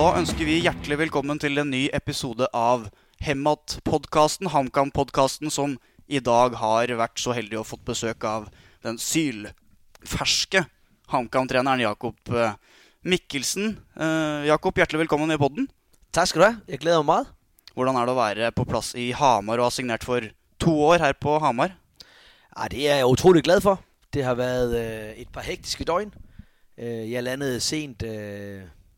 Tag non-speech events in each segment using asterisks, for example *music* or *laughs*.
Da ønsker vi hjertelig velkommen til en ny episode av Hemat-podkasten, HamKam-podkasten, som i dag har vært så heldig å fått besøk av den sylferske HamKam-treneren Jakob eh, Mikkelsen. Eh, Jakob, hjertelig velkommen i podden. Tak skal du have. Jeg glæder mig meget. Hvordan er det å være på plass i Hamar og ha signert for to år her på Hamar? Ej, det er jeg utrolig glad for. Det har været øh, et par hektiske døgn. Øh, jeg landede sent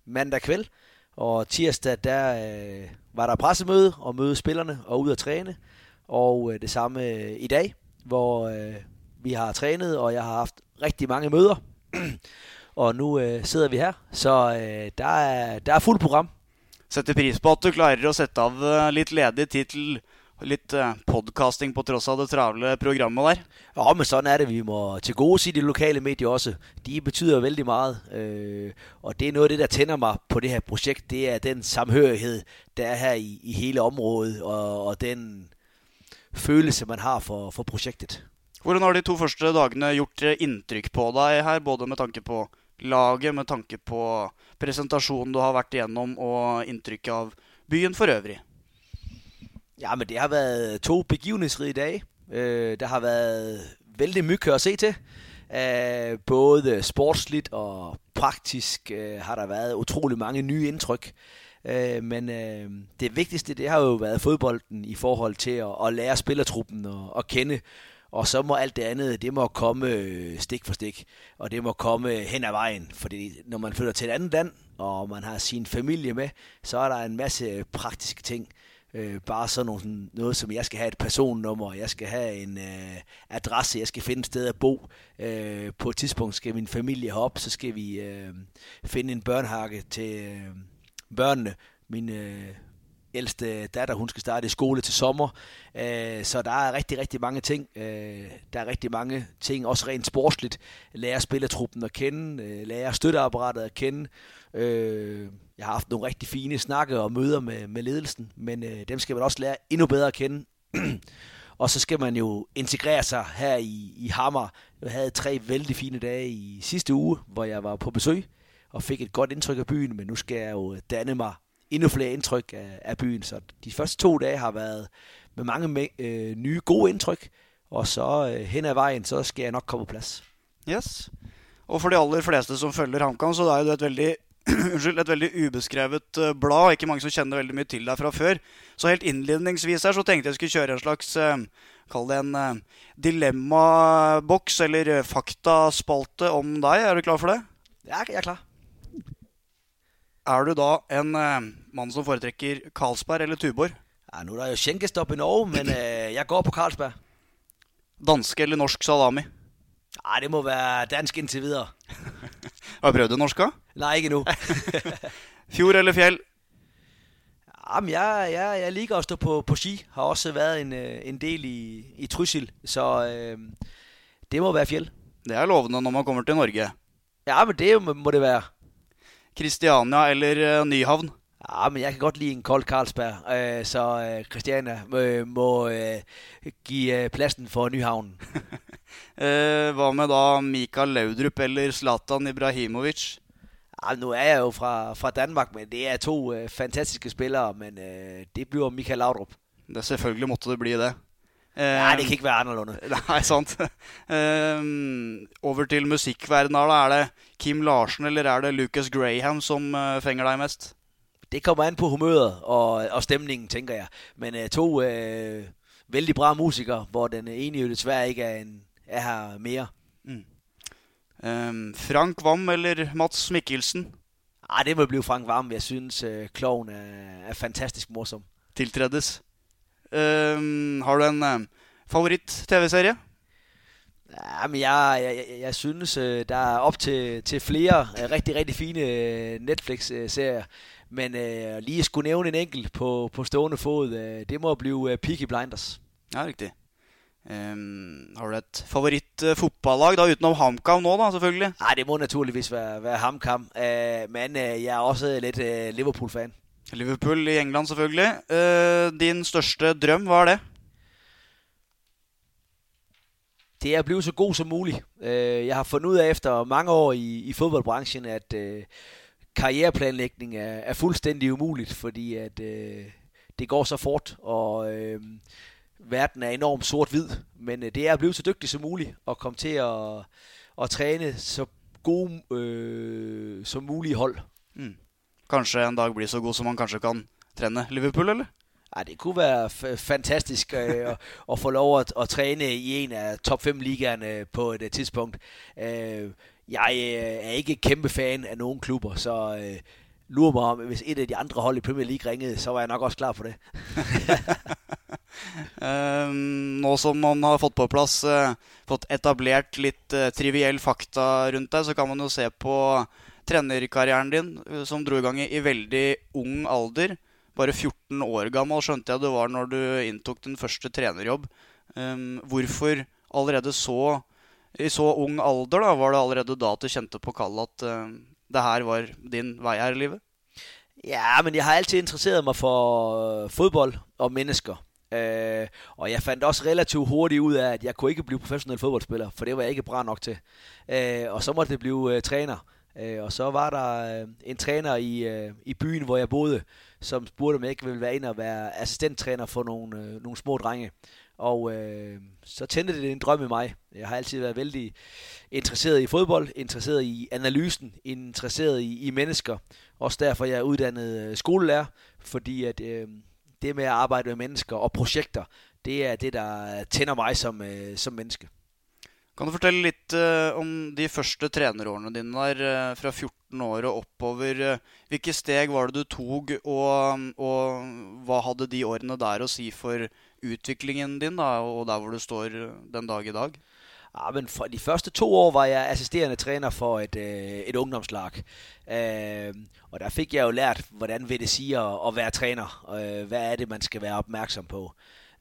mandag kvæld, og tirsdag der øh, var der pressemøde og møde spillerne og ud at træne. Og øh, det samme øh, i dag, hvor øh, vi har trænet, og jeg har haft rigtig mange møder. *clears throat* og nu øh, sidder vi her, så øh, der, er, der er fuld program. Setter pris på at du klarer å sette av øh, litt ledig tid til litt eh, podcasting på tross av det travle programmet der. Ja, men sådan er det. Vi må til gode sige de lokale medier også. De betyder vældig meget. Øh, og det er noget af det, der tænder mig på det her projekt. Det er den samhørighed, der er her i, i hele området, og, og den følelse, man har for, for projektet. Hvordan har de to første dagene gjort eh, inntrykk på deg her, både med tanke på laget, med tanke på presentasjonen du har vært igjennom, og inntrykket av byen for øvrig? Ja, men det har været to begivenhedsrige dage. Øh, der har været vældig mygge at se til. Øh, både sportsligt og praktisk øh, har der været utrolig mange nye indtryk. Øh, men øh, det vigtigste, det har jo været fodbolden i forhold til at, at lære spillertruppen at, at kende. Og så må alt det andet, det må komme øh, stik for stik, og det må komme hen ad vejen. Fordi når man flytter til et andet land, og man har sin familie med, så er der en masse praktiske ting. Øh, bare sådan nogle, sådan noget, som jeg skal have et personnummer, jeg skal have en øh, adresse, jeg skal finde et sted at bo. Øh, på et tidspunkt skal min familie herop, så skal vi øh, finde en børnehakke til øh, børnene. Min øh, ældste datter, hun skal starte i skole til sommer. Øh, så der er rigtig, rigtig mange ting. Øh, der er rigtig mange ting, også rent sportsligt. Lære spillertruppen at kende, øh, lære støtteapparatet at kende. Øh, jeg har haft nogle rigtig fine snakke og møder med, med ledelsen, men øh, dem skal man også lære endnu bedre at kende. *clears throat* og så skal man jo integrere sig her i, i Hammer. Jeg havde tre vældig fine dage i sidste uge, hvor jeg var på besøg og fik et godt indtryk af byen, men nu skal jeg jo danne mig endnu flere indtryk af, af byen. Så de første to dage har været med mange øh, nye gode indtryk, og så øh, hen ad vejen, så skal jeg nok komme på plads. Yes. Og for de aller fleste som følger HamKam, så er jo det et veldig *clears throat* Unnskyld, et veldig ubeskrevet eh, blad. Ikke mange som kjenner veldig mye til deg fra før. Så helt innledningsvis her så tenkte jeg skulle kjøre en slags eh, Kall det en eh, dilemmaboks eller faktaspalte om deg. Er du klar for det? Ja, jeg er klar. Er du da en mann som foretrekker Carlsberg eller Tuborg? Ja, nu er der jo skjenkestopp i Norge, men jeg går på Carlsberg. Dansk eller norsk salami? Nej, det må være dansk indtil videre. Har du prøvd det norske? Nej, ikke nu. *laughs* Fjord eller fjell? Jamen, jeg, jeg, jeg liker at stå på, på ski. Har også været en, øh, en del i, i Trysil, så øh, det må være fjell. Det er lovende når man kommer til Norge. Ja, men det må det være. Kristiania eller eh, Nyhavn? Ja, men jeg kan godt lide en kold Carlsberg, øh, så øh, Christiania øh, må øh, give øh, pladsen for Nyhavnen. Eh, *laughs* hva med da Mikael Laudrup eller Zlatan Ibrahimovic? Ja, nu er jeg jo fra, fra Danmark, men det er to øh, fantastiske spillere, men øh, det bliver Michael Laudrup. Det Selvfølgelig måtte det bli det. Eh, Ja, det kan ikke være anderledes. *laughs* Nei, sant. Eh, over til musikkverdenen. Er det Kim Larsen eller er det Lucas Graham som fenger deg mest? Det kommer an på humøret og, og stemningen, tænker jeg. Men øh, to øh, vældig bra musikere, hvor den ene jo desværre ikke er, en, er her mere. Eh, Frank Wam eller Mats Mikkelsen? Ah, det må blive Frank Varm. Jeg synes, øh, kloven er, er fantastisk morsom. Tiltredes. Eh, har du en eh, favoritt-TV-serie? Ja, men jeg, jeg, jeg, jeg synes, øh, der er op til, til flere øh, rigtig, rigtig fine øh, Netflix-serier. Men øh, lige at skulle nævne en enkelt på, på stående fod, øh, det må blive øh, Peaky Blinders. Ja, riktig. Ehm, har du et favoritt-fotballag, da, utenom HamKam nå, da, selvfølgelig? Nej, det må naturligvis være, være HamKam. Øh, men øh, jeg er også lidt øh, Liverpool-fan. Liverpool i England, selvfølgelig. Eh, din største drøm, hva er det? Det er at blive så god som muligt. Øh, jeg har fundet ud af efter mange år i, i fodboldbranchen, at øh, karriereplanlægning er, er fuldstændig umuligt, fordi at øh, det går så fort, og øh, verden er enormt sort-hvid. Men øh, det er at blive så dygtig som muligt, og komme til at, at træne så gode øh, som mulige hold. Mm. Kanskje en dag blir så god som man kanskje kan trene Liverpool, eller? Ej, det kunne være fantastisk øh, *laughs* at, at få lov at, at træne i en af top 5 ligaerne på et uh, tidspunkt. Øh, jeg øh, er ikke kæmpe fan af nogen klubber, så øh, lurer mig om, hvis et af de andre hold i Premier League ringede, så var jeg nok også klar på det. eh, *laughs* nå som man har fått på plass uh, øh, Fått etablert litt uh, triviell fakta rundt deg, så kan man jo se på trenerkarrieren din, uh, som dro i gang i, i veldig ung alder. Bare 14 år gammel skjønte jeg det var når du inntok din første trenerjobb. Um, hvorfor allerede så i så ung alder da, var det allerede da at du kjente på kallet at uh, det her var din vei her i livet? Ja, men jeg har altid interesseret mig for øh, fodbold og mennesker. Øh, og jeg fandt også relativt hurtigt ud af, at jeg kunne ikke blive professionel fodboldspiller, for det var jeg ikke bra nok til. Øh, og så måtte det blive øh, træner. Øh, og så var der øh, en træner i, øh, i byen, hvor jeg boede, som spurgte, om jeg ikke ville være ind og være assistenttræner for nogle, øh, nogle små drenge. Og øh, så tændte det en drøm i mig. Jeg har altid været vældig interesseret i fodbold, interesseret i analysen, interesseret i, i mennesker. Også derfor jeg er uddannet øh, skolelærer, fordi at øh, det med at arbejde med mennesker og projekter, det er det, der tænder mig som, øh, som menneske. Kan du fortælle lidt øh, om de første trænerårene dine der, øh, fra 14 år og oppover? Øh, hvilke steg var det du tog, og, og, hvad havde de årene der å si for utviklingen din, da, og der hvor du står øh, den dag i dag? Ja, men for de første to år var jeg assisterende træner for et, øh, et ungdomslag. Øhm, og der fik jeg jo lært, hvordan vil det sige at, at være træner. Øh, hvad er det, man skal være opmærksom på.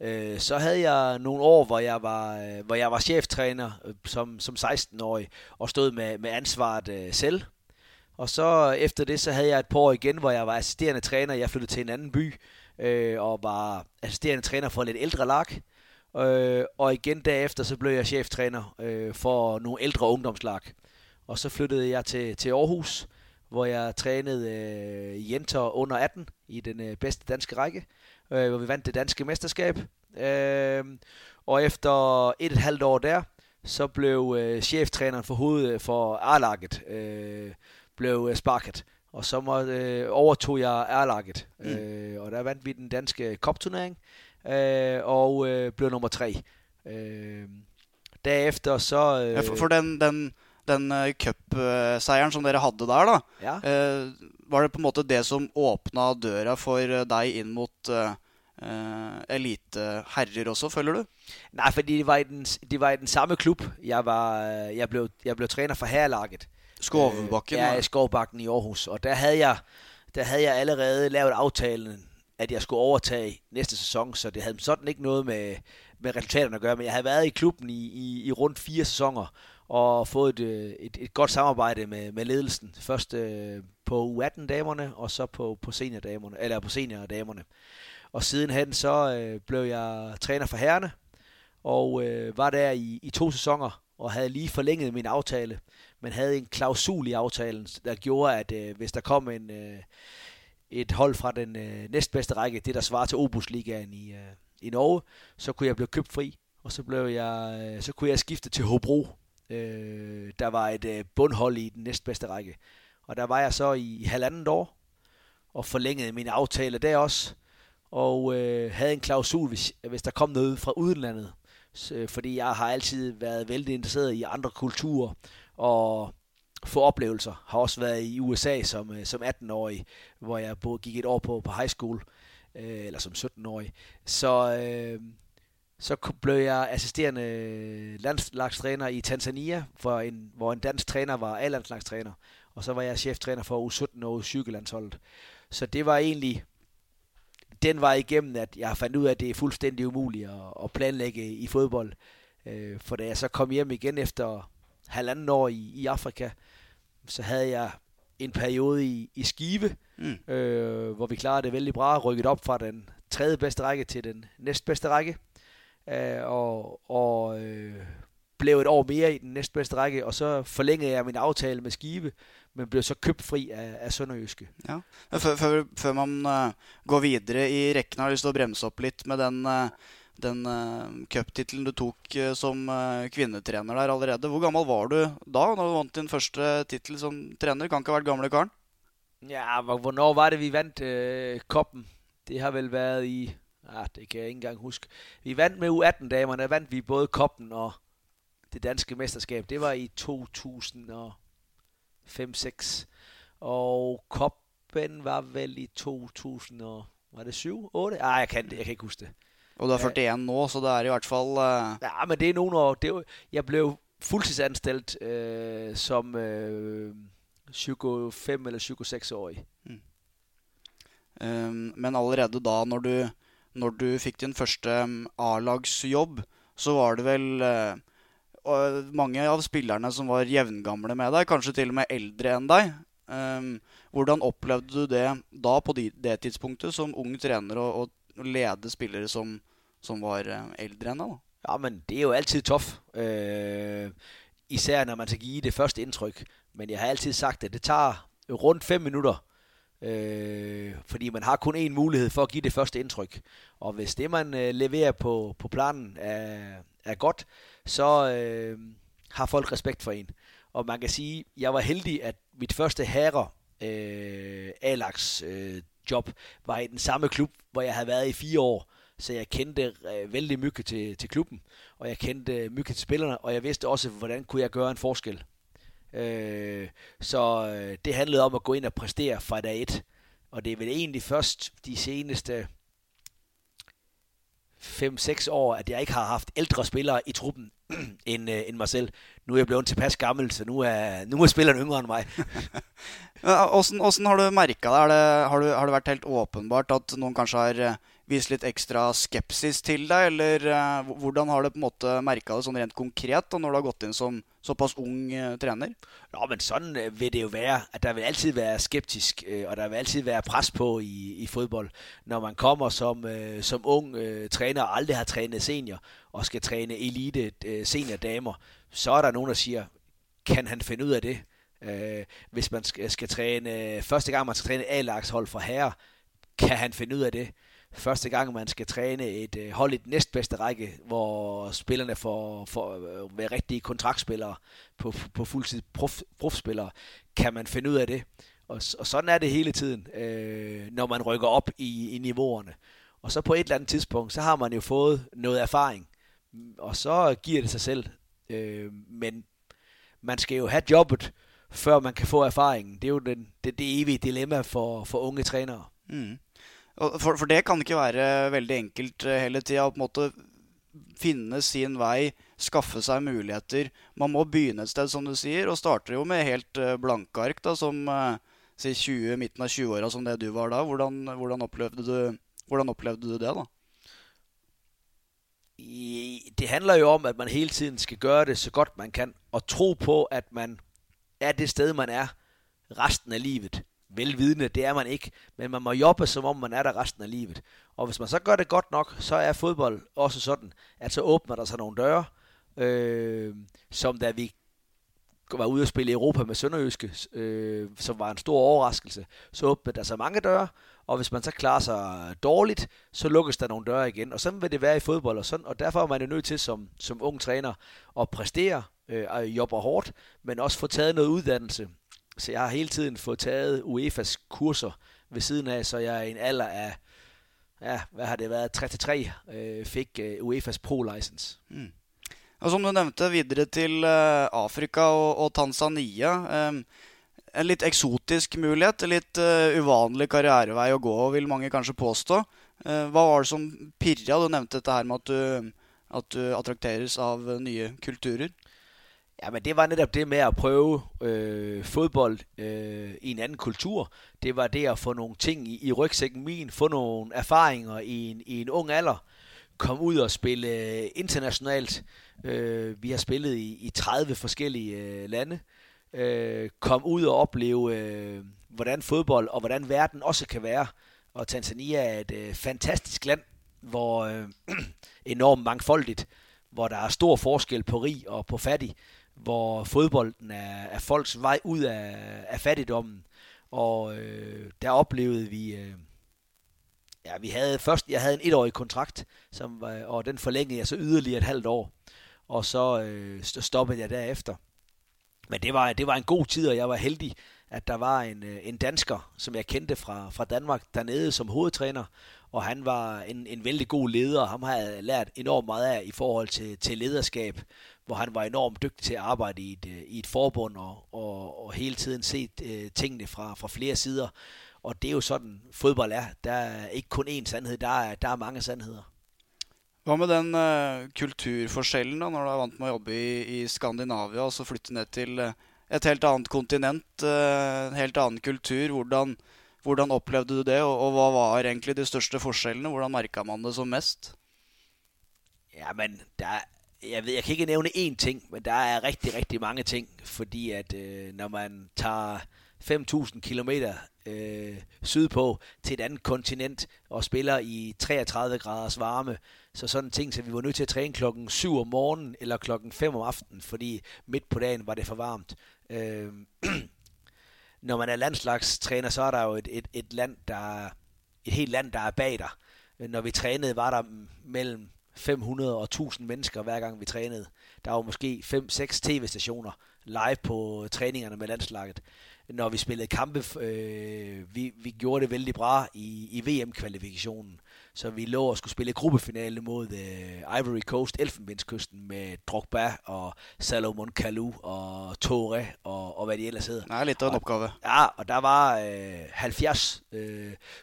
Øh, så havde jeg nogle år, hvor jeg var, øh, hvor jeg var cheftræner øh, som, som 16-årig og stod med, med ansvaret øh, selv. Og så efter det, så havde jeg et par år igen, hvor jeg var assisterende træner. Jeg flyttede til en anden by øh, og var assisterende træner for lidt ældre lag. Øh, og igen derefter, så blev jeg cheftræner øh, for nogle ældre ungdomslag. Og så flyttede jeg til, til Aarhus, hvor jeg trænede øh, jenter under 18 i den øh, bedste danske række øh, hvor vi vandt det danske mesterskab. Øh, og efter et et halvt år der, så blev øh, cheftræneren for hovedet øh, for A-laget, øh, blev øh, sparket. Og så må, øh, overtog jeg A-laget. Mm. Øh, og der vandt vi den danske kopturnering, øh, og øh, blev nummer tre. Øh, derefter så... Øh, ja, for, for den, den, den uh, cupseieren som dere hadde der, da, ja. uh, var det på en måte det som åpna døra for deg inn mot uh, uh, eliteherrer også, føler du? Nej, fordi det var i den, det var i den samme klub. Jeg, var, jeg, blev, jeg blev træner for herrelaget. Skovbakken? Øh, ja, Skovbakken i Aarhus. Og der havde jeg, der havde jeg allerede lavet aftalen, at jeg skulle overtage næste sæson, så det havde sådan ikke noget med, med resultaterne at gøre. Men jeg havde været i klubben i, i, i rundt fire sæsoner, og fået et, øh, et, et godt samarbejde med, med ledelsen. Først øh, på U18-damerne, og så på, på senior-damerne, eller på senior-damerne. Og sidenhen så øh, blev jeg træner for herrene, og øh, var der i, i to sæsoner, og havde lige forlænget min aftale, men havde en klausul i aftalen, der gjorde, at øh, hvis der kom en, øh, et hold fra den øh, næstbedste række, det der svarer til Obusligaen i, øh, i Norge, så kunne jeg blive købt fri, og så, blev jeg, øh, så kunne jeg skifte til Hobro. Øh, der var et øh, bundhold i den næstbedste række. Og der var jeg så i, i halvandet år, og forlængede min aftale der også, og øh, havde en klausul, hvis, hvis der kom noget fra udlandet. Så, øh, fordi jeg har altid været vældig interesseret i andre kulturer og få oplevelser. Har også været i USA som, øh, som 18-årig, hvor jeg både gik et år på, på high school, øh, eller som 17-årig. Så, øh, så blev jeg assisterende landslagstræner i Tanzania, for en, hvor en dansk træner var A-landslagstræner. Og så var jeg cheftræner for U17 og U20-landsholdet. Så det var egentlig den var igennem, at jeg fandt ud af, at det er fuldstændig umuligt at, at planlægge i fodbold. Øh, for da jeg så kom hjem igen efter halvanden år i, i Afrika, så havde jeg en periode i, i Skive, mm. øh, hvor vi klarede det vældig bra, rykket op fra den tredje bedste række til den næstbedste række. Øh, og og øh, blev et år mere i den næstbedste række, og så forlængede jeg min aftale med Skive, men blev så købt fri af, af Sønderjyske. Ja. Før, før, før man uh, går videre i rekken, har jeg lyst til å bremse opp litt med den, uh, den uh, cuptittelen du tok uh, som uh, kvinnetrener der allerede. Hvor gammel var du da, når du vant din første tittel som trener? Kan ikke ha vært gamle karen? Ja, hvornår var det, vi vandt øh, koppen? Det har vel været i... Ah, det kan jeg ikke engang huske. Vi vandt med U18-damerne, vandt vi både koppen og det danske mesterskab. Det var i 2005-6. Og koppen var vel i 2000 og... Var det 7? 8? Ah, jeg kan det. Jeg kan ikke huske det. Og du er 41 nå, så det er i hvert fall uh... Ja, men det er nogle år. Det, jeg blev fuldtidsanstalt øh, som... Øh, 25 eller 26-årig. Mm. Um, men allerede da, når du, når du fikk din første A-lagsjobb, så var det vel uh, mange av spillerne som var jevngamle med deg, kanskje til og med eldre enn deg. Um, hvordan opplevde du det da, på de, det tidspunktet, som ung trener, å, å lede spillere som, som var øh, ældre end enn? Ja, men det er jo alltid tof. Øh, især når man skal give det første indtryk. Men jeg har altid sagt, at det tager rundt 5 minutter, øh, fordi man har kun én mulighed for at give det første indtryk. Og hvis det, man øh, leverer på, på planen, er, er godt, så øh, har folk respekt for en. Og man kan sige, jeg var heldig, at mit første herre øh, Alex øh, job var i den samme klub, hvor jeg havde været i fire år. Så jeg kendte øh, vældig mye til, til klubben, og jeg kendte øh, mye til spillerne, og jeg vidste også, hvordan kunne jeg gøre en forskel. Øh, så øh, det handlede om at gå ind og præstere fra dag et. Og det er vel egentlig først de seneste 5-6 år, at jeg ikke har haft ældre spillere i truppen *clears throat* end, øh, end mig selv. Nu er jeg blevet tilpas gammel, så nu er, nu er spilleren yngre end mig. *laughs* Hvordan, hvordan har du mærket det? Har, det? har, du, har det været helt åbenbart at nogen kanskje har øh, vist litt ekstra skepsis til deg, eller uh, hvordan har du på en måte merka det sånn rent konkret da, når du har gått inn som såpass ung eh, uh, træner? Ja, men sånn øh, vil det jo være. At der vil alltid være skeptisk, uh, og der vil alltid være press på i, i fodbold. Når man kommer som, uh, som ung uh, træner og aldrig har trænet senior, og skal træne elite uh, seniordamer, så er der nogen, der siger, kan han finde ud af det? Uh, hvis man skal, skal træne, første gang man skal træne A-lagshold for herrer, kan han finde ud af det? Første gang, man skal træne et øh, hold i den næstbedste række, hvor spillerne får, får øh, være rigtige kontraktspillere på, på fuldtid prof, profspillere, kan man finde ud af det. Og, og sådan er det hele tiden, øh, når man rykker op i, i niveauerne. Og så på et eller andet tidspunkt, så har man jo fået noget erfaring, og så giver det sig selv. Øh, men man skal jo have jobbet, før man kan få erfaringen. Det er jo den, det, det evige dilemma for, for unge trænere. Mm. For, for, det kan ikke være veldig enkelt eh, hele tida. Å på en måte finne sin vei, skaffe seg muligheter. Man må begynne et sted, som du sier, og starter jo med helt eh, blanke ark, da, som eh, si 20, midten av 20-åra, som det du var da. Hvordan, hvordan, opplevde du, hvordan opplevde du det, da? Det handler jo om, at man hele tiden skal gøre det så godt man kan, og tro på, at man er det sted, man er resten af livet velvidende, det er man ikke, men man må jobbe, som om man er der resten af livet. Og hvis man så gør det godt nok, så er fodbold også sådan, at så åbner der sig nogle døre, øh, som da vi var ude at spille i Europa med Sønderjyske, øh, som var en stor overraskelse, så åbnede der så mange døre, og hvis man så klarer sig dårligt, så lukkes der nogle døre igen. Og sådan vil det være i fodbold, og, sådan, og derfor er man jo nødt til som, som ung træner at præstere, øh, og jobbe hårdt, men også få taget noget uddannelse, så jeg har hele tiden fået taget UEFA's kurser ved siden af, så jeg i en alder af, ja, hvad har det været, 33, øh, fik øh, UEFA's Pro-license. Mm. Og som du nævnte, videre til øh, Afrika og, og Tanzania. Øh, en litt eksotisk mulighet, en litt uh, uvanlig karrierevei å gå, vil mange kanskje påstå. Uh, hva var det som pirra? Du nevnte dette her med at du, at du attrakteres av nye kulturer. Ja, men det var netop det med at prøve øh, fodbold øh, i en anden kultur. Det var det at få nogle ting i, i rygsækken min, få nogle erfaringer i en, i en ung alder, komme ud og spille øh, internationalt. Øh, vi har spillet i, i 30 forskellige øh, lande. Øh, kom ud og opleve, øh, hvordan fodbold og hvordan verden også kan være. Og Tanzania er et øh, fantastisk land, hvor øh, *clears throat* enormt mangfoldigt hvor der er stor forskel på rig og på fattig, hvor fodbolden er, er folks vej ud af, af fattigdommen. Og øh, der oplevede vi... Øh, ja, vi havde først, jeg havde en etårig kontrakt, som, og den forlængede jeg så yderligere et halvt år. Og så øh, stoppede jeg derefter. Men det var, det var en god tid, og jeg var heldig, at der var en, øh, en dansker, som jeg kendte fra, fra Danmark dernede som hovedtræner, og han var en, en vældig god leder. Ham har jeg lært enormt meget af i forhold til, til lederskab, hvor han var enormt dygtig til at arbejde i et, øh, i et forbund og, og, og hele tiden set øh, tingene fra, fra flere sider. Og det er jo sådan, fodbold er. Der er ikke kun én sandhed, der er, der er mange sandheder. Hva med den øh, uh, kulturforskjellen, da, når du er vant med å jobbe i, i Skandinavia, og så flytte ned til øh, et helt annet kontinent, uh, en helt annen kultur? Hvordan, hvordan opplevde du det, og, og, hva var egentlig de største forskjellene? Hvordan merka man det som mest? Ja, men der, jeg, ved, jeg kan ikke nævne én ting, men der er rigtig, rigtig mange ting, fordi at øh, når man tager 5.000 km øh, sydpå til et andet kontinent og spiller i 33 graders varme, så sådan en ting, så vi var nødt til at træne klokken 7 om morgenen eller klokken 5 om aftenen, fordi midt på dagen var det for varmt. Øh, *clears throat* når man er landslagstræner, så er der jo et, et, et land, der et helt land, der er bag dig. Når vi trænede, var der mellem 500 og 1000 mennesker, hver gang vi trænede. Der var måske 5-6 tv-stationer live på træningerne med landslaget. Når vi spillede kampe, øh, vi, vi gjorde det vældig bra i, i VM-kvalifikationen. Så vi lå og skulle spille gruppefinale mod uh, Ivory Coast, Elfenbenskysten, med Drogba og Salomon Kalou og Tore og, og hvad de ellers hedder. Nej, lidt af en opgave. Ja, og der var uh, 70, uh,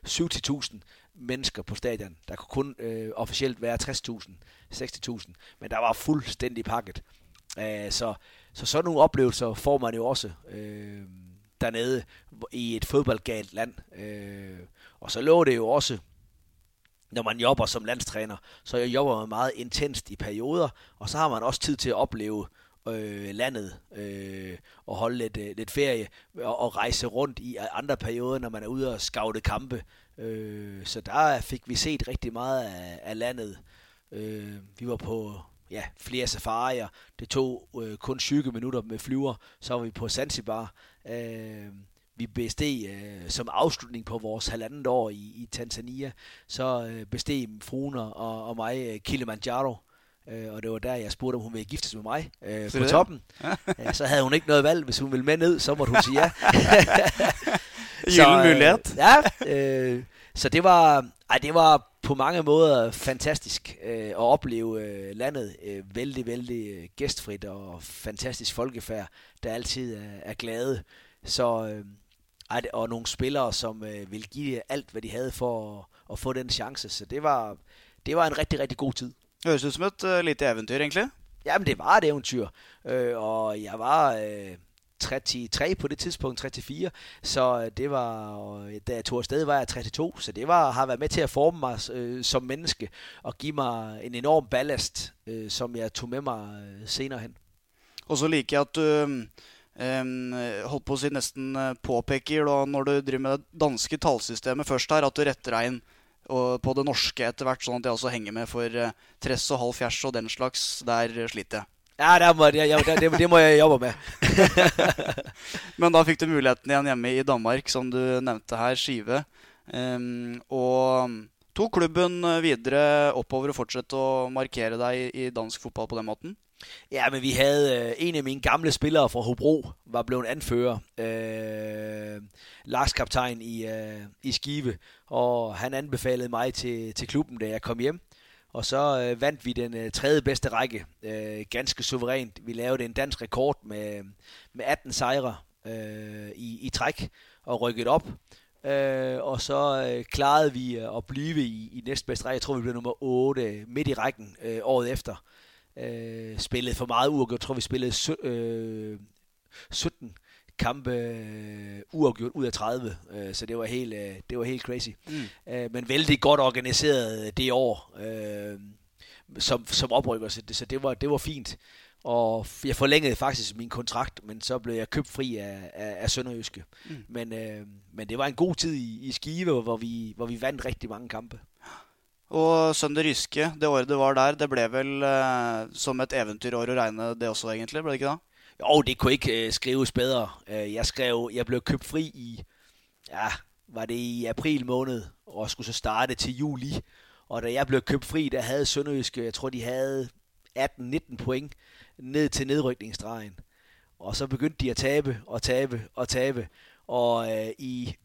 70.000 mennesker på stadion. Der kunne kun uh, officielt være 60.000, 60.000, men der var fuldstændig pakket. Uh, så, så sådan nogle oplevelser får man jo også uh, dernede i et fodboldgalt land. Uh, og så lå det jo også når man jobber som landstræner, så jeg jobber man meget intenst i perioder, og så har man også tid til at opleve øh, landet øh, og holde lidt, øh, lidt ferie og, og rejse rundt i andre perioder, når man er ude og scoute kampe. Øh, så der fik vi set rigtig meget af, af landet. Øh, vi var på ja, flere safarier. Det tog øh, kun 20 minutter med flyver. Så var vi på Zanzibar. Øh, vi besteg øh, som afslutning på vores halvandet år i, i Tanzania, så øh, besteg fruen og, og mig øh, Kilimanjaro. Øh, og det var der, jeg spurgte, om hun ville giftes med mig øh, på toppen. *laughs* Ja. så havde hun ikke noget valg. Hvis hun ville med ned, så måtte hun sige ja. *laughs* så, øh, ja, øh, så det var, ej, det var på mange måder fantastisk øh, at opleve øh, landet øh, vældig, vældig øh, gæstfrit og fantastisk folkefærd, der altid er, er glade. Så øh, og nogle spillere, som øh, ville give alt, hvad de havde for at, at få den chance. Så det var, det var en rigtig, rigtig god tid. Det høres ut som et uh, lite eventyr, egentlig. Jamen, det var et eventyr. Øh, og jeg var øh, 33 på det tidspunkt, 34. Så det var, og da jeg tog afsted, var jeg 32. Så det var, har været med til at forme mig øh, som menneske og give mig en enorm ballast, øh, som jeg tog med mig øh, senere hen. Og så liker jeg, at du holdt på å si nesten eh, påpeker da, når du driver med det danske tallsystemet først her, at du retter deg inn på det norske etter hvert, sånn at jeg også henger med for eh, tress og halv fjers og den slags. Der sliter jeg. Ja, det må, det, det, det må jeg jobbe med. *laughs* Men da fikk du muligheten igjen hjemme i Danmark, som du nevnte her, Skive. Um, og tok klubben videre oppover og fortsette å markere deg i dansk fotball på den måten? Ja, men vi havde øh, en af mine gamle spillere fra Hobro, var blevet anfører. Øh, Lars Kaptajn i, øh, i Skive, og han anbefalede mig til, til klubben, da jeg kom hjem. Og så øh, vandt vi den øh, tredje bedste række, øh, ganske suverænt. Vi lavede en dansk rekord med, med 18 sejre øh, i, i træk og rykket op. Øh, og så øh, klarede vi øh, at blive i, i næstbedste række. Jeg tror, vi blev nummer 8 midt i rækken øh, året efter øh, spillede for meget uafgjort. Jeg tror, vi spillede sø, øh, 17 kampe øh, uafgjort ud af 30, øh, så det var helt, øh, det var helt crazy. Mm. Øh, men vældig godt organiseret det år, øh, som, som oprykker, så det, så det var, det var fint. Og jeg forlængede faktisk min kontrakt, men så blev jeg købt fri af, af, af Sønderjyske. Mm. Men, øh, men det var en god tid i, i Skive, hvor vi, hvor vi vandt rigtig mange kampe. Og Sønder Ryske, det året det var der, det ble vel eh, som et eventyrår å regne, det også, egentlig? Ble det ikke det? Jo, det kunne ikke eh, skrives bedre. Øh, jeg skrev, jeg blev købt fri i, ja, var det i april måned, og skulle så starte til juli. Og da jeg blev købt fri, der havde Sønderjyske, jeg tror de havde 18-19 point ned til nedrykningsstregen. Og så begyndte de at tabe og tabe og tabe. Og øh, i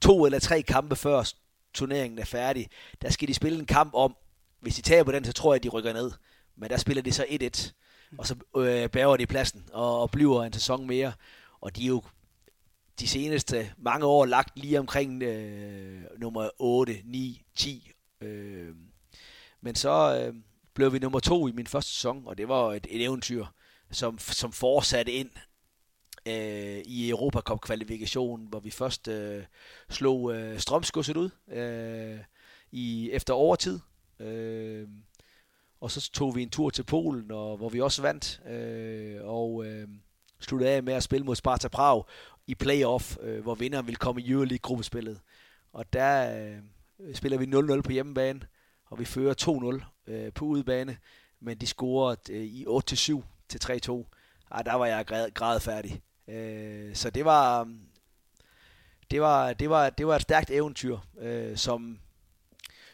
to eller tre kampe før turneringen er færdig, der skal de spille en kamp om, hvis de taber den, så tror jeg, at de rykker ned. Men der spiller de så 1-1, og så øh, bærer de pladsen og, og bliver en sæson mere. Og de er jo de seneste mange år lagt lige omkring øh, nummer 8, 9, 10. Øh, men så øh, blev vi nummer to i min første sæson, og det var et, et eventyr, som, som fortsatte ind øh, i Europacup-kvalifikationen, hvor vi først øh, slog øh, Strømskudset ud øh, i, efter overtid. Øh, og så tog vi en tur til Polen, og, hvor vi også vandt, øh, og øh, sluttede af med at spille mod Sparta Prag i playoff, øh, hvor vinderen ville komme i Euroleague-gruppespillet. Og der øh, spiller vi 0-0 på hjemmebane, og vi fører 2-0 øh, på udebane, men de scorede øh, i 8-7 til 3-2. Ej, der var jeg græd, græd færdig. Øh, så det var, det var, det var, det var et stærkt eventyr, øh, som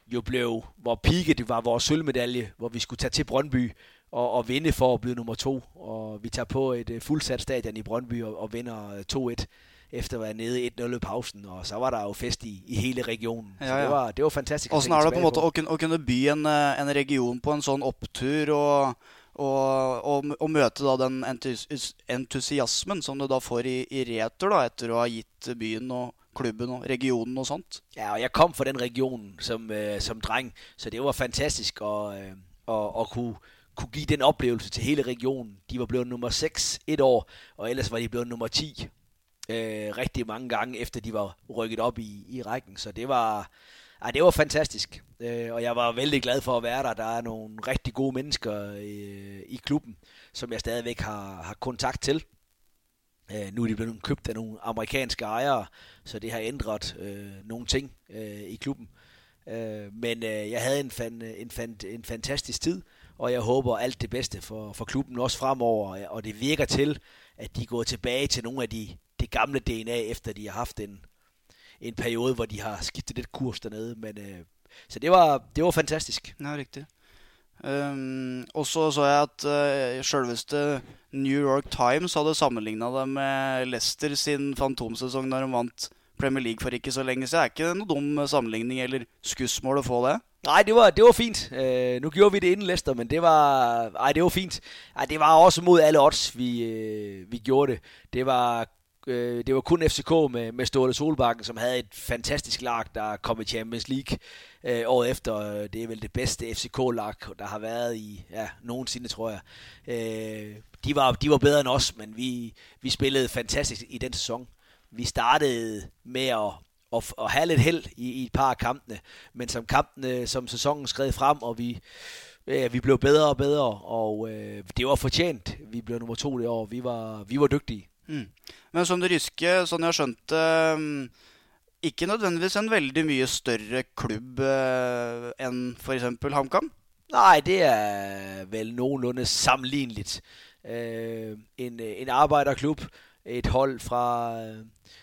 jo blev, hvor pike det var vores sølvmedalje, hvor vi skulle tage til Brøndby og, og vinde for at blive nummer to. Og vi tager på et uh, fuldsat stadion i Brøndby og, og vinder 2-1 efter at være nede 1-0 i pausen, og så var der jo fest i, i hele regionen. Ja, ja. Så det var, det var fantastisk. Hvordan er det på en måte å, å kunne by en, eh, en region på en sånn opptur, og og, og, og, møte da den entusiasmen som du da får i, i retur da, etter å ha gitt byen og klubben og regionen og sånt. Ja, og jeg kom fra den regionen som, øh, som dreng, så det var fantastisk at, øh, at, at kunne, kunne give den oplevelse til hele regionen. De var blevet nummer 6 et år, og ellers var de blevet nummer 10 øh, rigtig mange gange, efter de var rykket op i, i rækken. Så det var, Ja, det var fantastisk, øh, og jeg var vældig glad for at være der. Der er nogle rigtig gode mennesker øh, i klubben, som jeg stadigvæk har, har kontakt til. Øh, nu er de blevet købt af nogle amerikanske ejere, så det har ændret øh, nogle ting øh, i klubben. Øh, men øh, jeg havde en, fan, en, fan, en fantastisk tid, og jeg håber alt det bedste for, for klubben også fremover. Og det virker til, at de går tilbage til nogle af de, det gamle DNA, efter de har haft en, en periode, hvor de har skiftet lidt kurs dernede. Men, øh, så det var, det var fantastisk. Ja, riktig. Um, og så så jeg at uh, selveste New York Times hadde sammenligna det med Leicester sin fantomsesong da de vant Premier League for ikke så lenge siden. Er ikke noe dum sammenligning eller skussmål å få det? Nej, det var, det var fint. Uh, nu gjorde vi det inden Leicester, men det var, ej, det var fint. Ej, det var også mod alle odds, vi, uh, vi gjorde det. Det var Øh, det var kun FCK med, med Ståle Solbakken, som havde et fantastisk lag, der kom i Champions League øh, året efter. Øh, det er vel det bedste FCK-lag, der har været i ja, nogensinde, tror jeg. Øh, de, var, de var bedre end os, men vi, vi spillede fantastisk i den sæson. Vi startede med at, at, at have lidt held i, i et par af kampene, men som kampene, som sæsonen skred frem, og vi, vi blev bedre og bedre, og øh, det var fortjent. Vi blev nummer to det år. Vi var, vi var dygtige. Mm. Men som det ryske, sånn jeg har skjønt det Ikke nødvendigvis en veldig mye større klubb eh, enn f.eks. HamKam? Nej, det er vel nogenlunde sammenligneligt. Øh, en, en arbejderklub, et hold fra,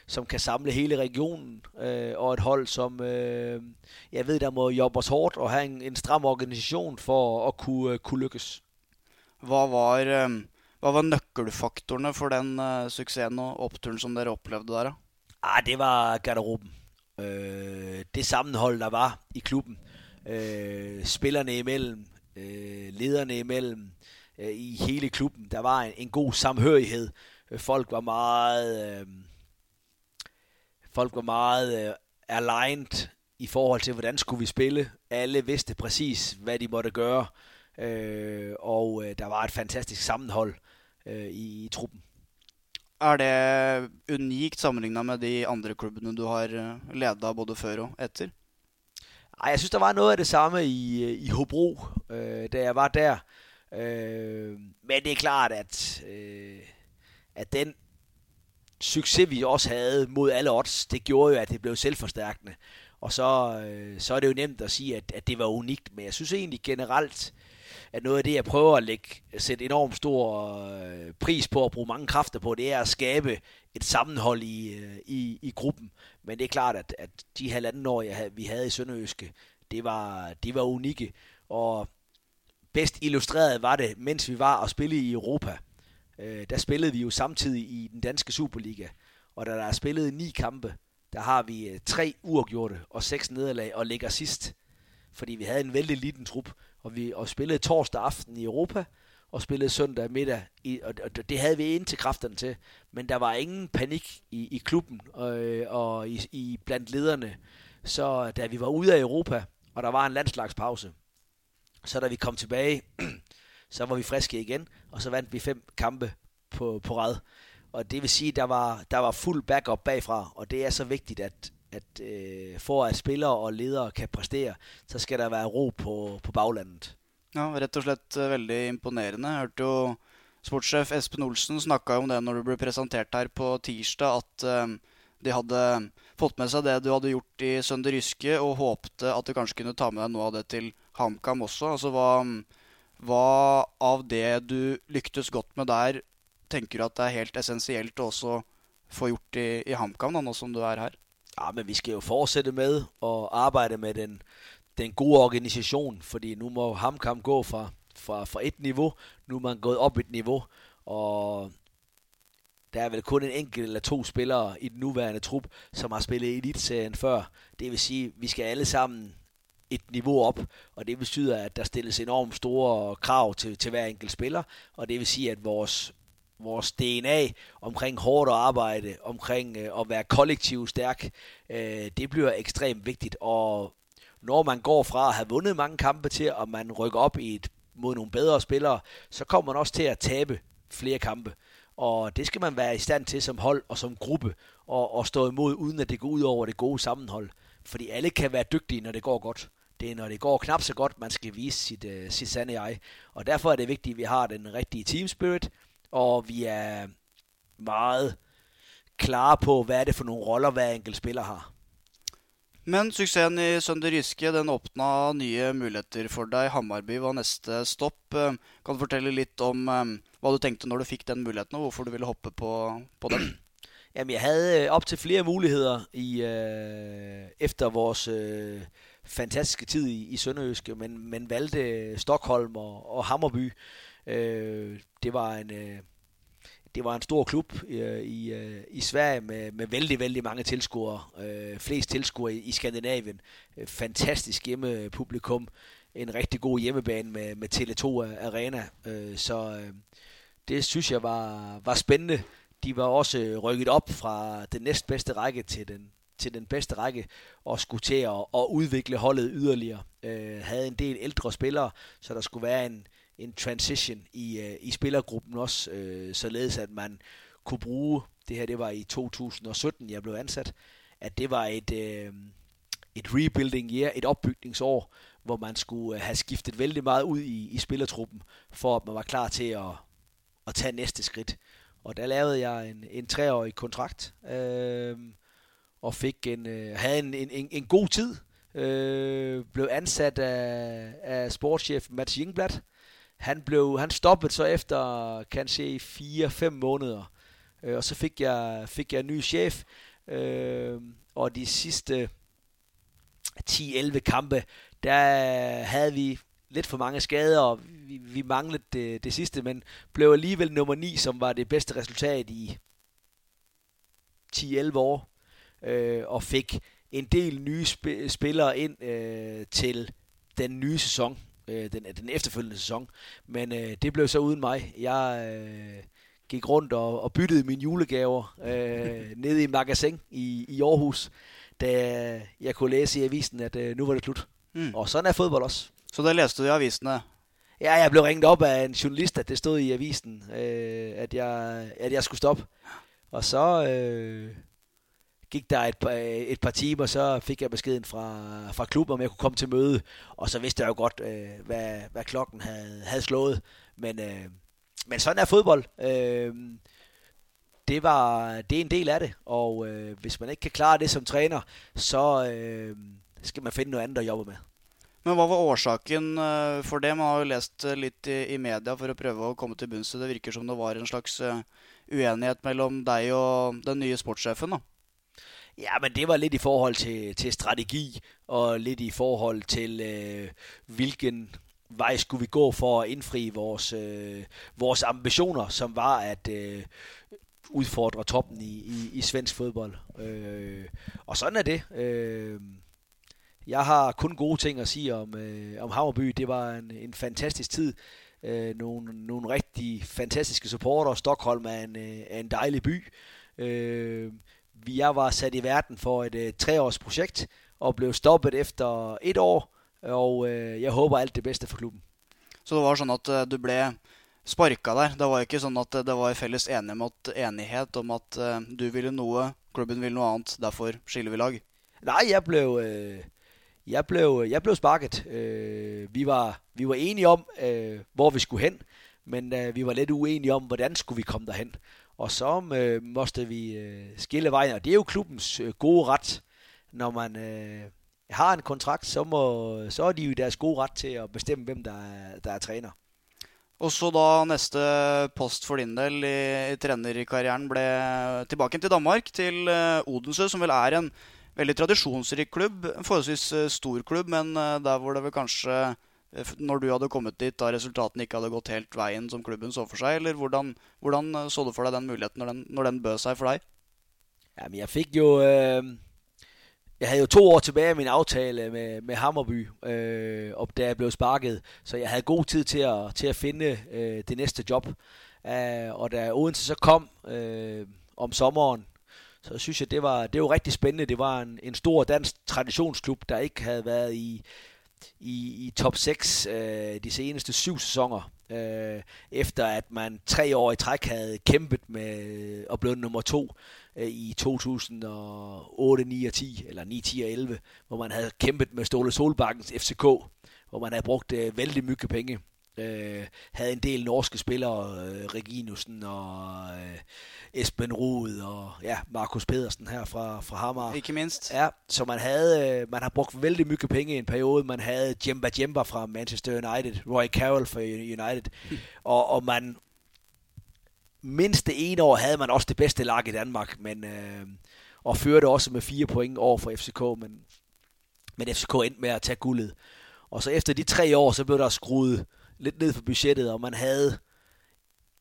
som kan samle hele regionen, og et hold, som jeg ved, der må jobbe os hårdt og have en, en stram organisation for at kunne, kunne lykkes. Hva var, Hva var nøkkelfaktorene for den uh, suksessen og oppturen som dere opplevde der? Ah, det var garderoben. Øh, det sammenhold, der var i klubben. Øh, spillerne imellem, øh, lederne imellem, øh, i hele klubben. Der var en, en god samhørighed. Øh, folk var meget... Øh, folk var meget øh, aligned i forhold til, hvordan skulle vi spille. Alle vidste præcis, hvad de måtte gøre. Øh, og øh, der var et fantastisk sammenhold øh, i, i truppen. Er det unikt sammenlignet med de andre klubbene du har øh, ledet både før og etter? Ej, jeg synes, der var noget af det samme i, øh, i Hobro, øh, da jeg var der. Øh, men det er klart, at, øh, at den succes, vi også havde mod alle odds, det gjorde jo, at det blev selvforstærkende. Og så, øh, så er det jo nemt at sige, at, at det var unikt, men jeg synes egentlig generelt, at noget af det, jeg prøver at lægge, sætte enormt stor øh, pris på og bruge mange kræfter på, det er at skabe et sammenhold i, øh, i, i gruppen. Men det er klart, at, at de halvanden år, jeg vi havde i Sønderøske, det var, det var unikke. Og bedst illustreret var det, mens vi var og spille i Europa. Øh, der spillede vi jo samtidig i den danske Superliga. Og da der er spillet ni kampe, der har vi øh, tre uafgjorte og seks nederlag og ligger sidst. Fordi vi havde en vældig liten trup, og vi og spillede torsdag aften i Europa, og spillede søndag middag, i, og, og det havde vi ind til kræfterne til. Men der var ingen panik i, i klubben og, og i, i blandt lederne. Så da vi var ude af Europa, og der var en landslagspause, så da vi kom tilbage, *clears throat* så var vi friske igen, og så vandt vi fem kampe på, på rad. Og det vil sige, at der var, der var fuld backup bagfra, og det er så vigtigt, at, at øh, for at spillere og ledere kan præstere, så skal der være ro på, på baglandet. Ja, rett og slett uh, veldig imponerende. Jeg hørte jo sportssjef Espen Olsen snakka om det når du ble presentert her på tirsdag, at uh, de hadde fått med seg det du hadde gjort i Sønder Ryske, og håpte at du kanskje kunne ta med deg noe av det til HamKam også. Altså hva, hva av det du lyktes godt med der, tenker du at det er helt essensielt å også få gjort i, i HamKam, nå som du er her? Ja, men vi skal jo fortsætte med at arbejde med den, den gode organisation, fordi nu må HamKam gå fra, fra, fra et niveau, nu er man gået op et niveau, og der er vel kun en enkelt eller to spillere i den nuværende trup, som har spillet Elitserien før. Det vil sige, at vi skal alle sammen et niveau op, og det betyder, at der stilles enormt store krav til, til hver enkelt spiller, og det vil sige, at vores vores DNA omkring hårdt arbejde, omkring øh, at være kollektivt stærk, øh, det bliver ekstremt vigtigt. Og når man går fra at have vundet mange kampe til, at man rykker op i et, mod nogle bedre spillere, så kommer man også til at tabe flere kampe. Og det skal man være i stand til som hold og som gruppe, og, og stå imod, uden at det går ud over det gode sammenhold. Fordi alle kan være dygtige, når det går godt. Det er, når det går knap så godt, man skal vise sit, uh, sit sande jeg. Og derfor er det vigtigt, at vi har den rigtige team spirit, og vi er meget klare på, hvad er det for nogle roller, hver enkelt spiller har. Men suksessen i Sønder Jyske den åpna nye muligheter for deg. Hammarby var neste stopp. Eh, kan du fortelle litt om um, hva du tenkte når du fikk den muligheten, og hvorfor du ville hoppe på, på den? *clears throat* Jamen, jeg havde øh, op til flere muligheder i øh, efter vores øh, fantastiske tid i, i Sønderjyske, men, men valgte Stockholm og, og Hammerby. Øh, det var en... Øh, det var en stor klub øh, i, øh, i Sverige med, med vældig, vældig mange tilskuere. Øh, flest tilskuere i, i Skandinavien. Øh, fantastisk hjemmepublikum. En rigtig god hjemmebane med, med Tele2 Arena. Øh, så øh, det synes jeg var, var spændende. De var også rykket op fra den næstbedste række til den, til den bedste række og skulle til at, at udvikle holdet yderligere. Øh, havde en del ældre spillere, så der skulle være en, en transition i, øh, i spillergruppen også, øh, således at man kunne bruge, det her det var i 2017, jeg blev ansat, at det var et, øh, et rebuilding year, et opbygningsår, hvor man skulle øh, have skiftet vældig meget ud i, i spillertruppen, for at man var klar til at, at tage næste skridt. Og der lavede jeg en, en treårig kontrakt, øh, og fik en, øh, havde en, en, en, en god tid. Øh, blev ansat af, af sportschef Mats Jingblad, han, blev, han stoppede så efter kan se, 4-5 måneder, øh, og så fik jeg, fik jeg en ny chef, øh, og de sidste 10-11 kampe, der havde vi lidt for mange skader, og vi, vi manglede det, det sidste, men blev alligevel nummer 9, som var det bedste resultat i 10-11 år, øh, og fik en del nye sp- spillere ind øh, til den nye sæson øh, den, den efterfølgende sæson. Men øh, det blev så uden mig. Jeg øh, gik rundt og, og byttede mine julegaver øh, nede i magasin i, i Aarhus, da jeg kunne læse i avisen, at øh, nu var det slut. Mm. Og sådan er fodbold også. Så der læste du i avisen? Ja, jeg blev ringet op af en journalist, at det stod i avisen, øh, at, jeg, at jeg skulle stoppe. Og så øh, gik der et par, et par timer, så fik jeg beskeden fra, fra klubben, om jeg kunne komme til møde. Og så vidste jeg jo godt, øh, hvad, hvad klokken havde, havde slået. Men, øh, men sådan er fodbold. Øh, det, var, det er en del af det, og øh, hvis man ikke kan klare det som træner, så øh, skal man finde noget andet at jobbe med. Men hva var årsaken øh, for det? Man har jo lest øh, lidt litt i, i media for å prøve å komme til bunns i det. virker som det var en slags øh, uenighed uenighet mellom deg og den nye sportssjefen. da. Ja, men det var lidt i forhold til, til strategi, og lidt i forhold til, øh, hvilken vej skulle vi gå for at indfri vores, øh, vores ambitioner, som var at øh, udfordre toppen i, i, i svensk fodbold. Øh, og sådan er det. Øh, jeg har kun gode ting at sige om, øh, om Hammerby. Det var en, en fantastisk tid. Øh, nogle, nogle rigtig fantastiske supporter. Stockholm er en, øh, er en dejlig by. Øh, jeg var sat i verden for et øh, treårs projekt og blev stoppet efter et år. Og øh, jeg håber alt det bedste for klubben. Så det var sånn at uh, du ble sparka der. Det var ikke sånn at uh, det var felles enighet, enighet om at uh, du ville noe, klubben ville noe annet. Derfor skiller vi lag. Nej, jeg blev, øh, jeg blev, jeg blev sparket. Øh, vi, var, vi var enige om, øh, hvor vi skulle hen, men øh, vi var lidt uenige om, hvordan skulle vi komme derhen. Og så øh, måtte vi øh, skille vejen, og det er jo klubbens øh, gode ret. Når man øh, har en kontrakt, så, må, så er de jo deres gode ret til at bestemme, hvem der er, der er træner. Og så da neste post for din del i, i trenerkarrieren ble tilbake til Danmark, til øh, Odense, som vel er en veldig tradisjonsrik klubb. En forholdsvis øh, stor klubb, men øh, der hvor det vel kanskje Eh, når du hadde kommet dit, da resultatene ikke hadde gått helt veien som klubben så for seg? Eller hvordan, hvordan eh, så du for deg den muligheten når den, når den bød seg for deg? Jamen, jeg fik jo... Øh, jeg havde jo to år tilbage af min aftale med, med Hammerby, øh, og da jeg blev sparket, så jeg havde god tid til at, til at finde øh, det næste job. Uh, og da Odense så kom øh, om sommeren, så synes jeg, det var, det var rigtig spændende. Det var en, en stor dansk traditionsklub, der ikke havde været i, i, i top 6 øh, de seneste syv sæsoner, øh, efter at man tre år i træk havde kæmpet med at blive nummer to øh, i 2008, 9 og 10, eller 9, 10 og 11, hvor man havde kæmpet med Ståle Solbakkens FCK, hvor man havde brugt øh, vældig mye penge. Øh, havde en del norske spillere, øh, Reginussen og øh, Esben Ruud og ja, Markus Pedersen her fra, fra Hamar. Ikke mindst. Ja, så man havde, øh, man har brugt vældig mye penge i en periode. Man havde Jemba Jemba fra Manchester United, Roy Carroll fra United, mm. *laughs* og, og man mindst det ene år havde man også det bedste lag i Danmark, men øh, og førte også med fire point over for FCK, men, men FCK endte med at tage guldet. Og så efter de tre år, så blev der skruet lidt ned for budgettet, og man havde